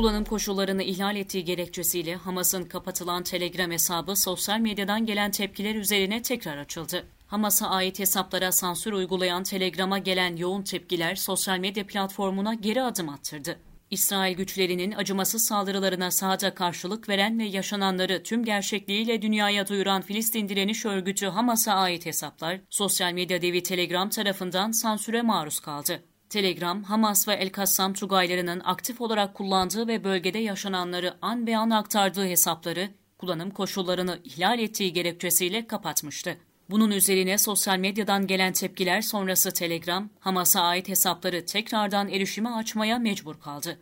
Kullanım koşullarını ihlal ettiği gerekçesiyle Hamas'ın kapatılan Telegram hesabı sosyal medyadan gelen tepkiler üzerine tekrar açıldı. Hamas'a ait hesaplara sansür uygulayan Telegram'a gelen yoğun tepkiler sosyal medya platformuna geri adım attırdı. İsrail güçlerinin acımasız saldırılarına sahada karşılık veren ve yaşananları tüm gerçekliğiyle dünyaya duyuran Filistin direniş örgütü Hamas'a ait hesaplar, sosyal medya devi Telegram tarafından sansüre maruz kaldı. Telegram, Hamas ve El-Kassam Tugaylarının aktif olarak kullandığı ve bölgede yaşananları an be an aktardığı hesapları, kullanım koşullarını ihlal ettiği gerekçesiyle kapatmıştı. Bunun üzerine sosyal medyadan gelen tepkiler sonrası Telegram, Hamas'a ait hesapları tekrardan erişime açmaya mecbur kaldı.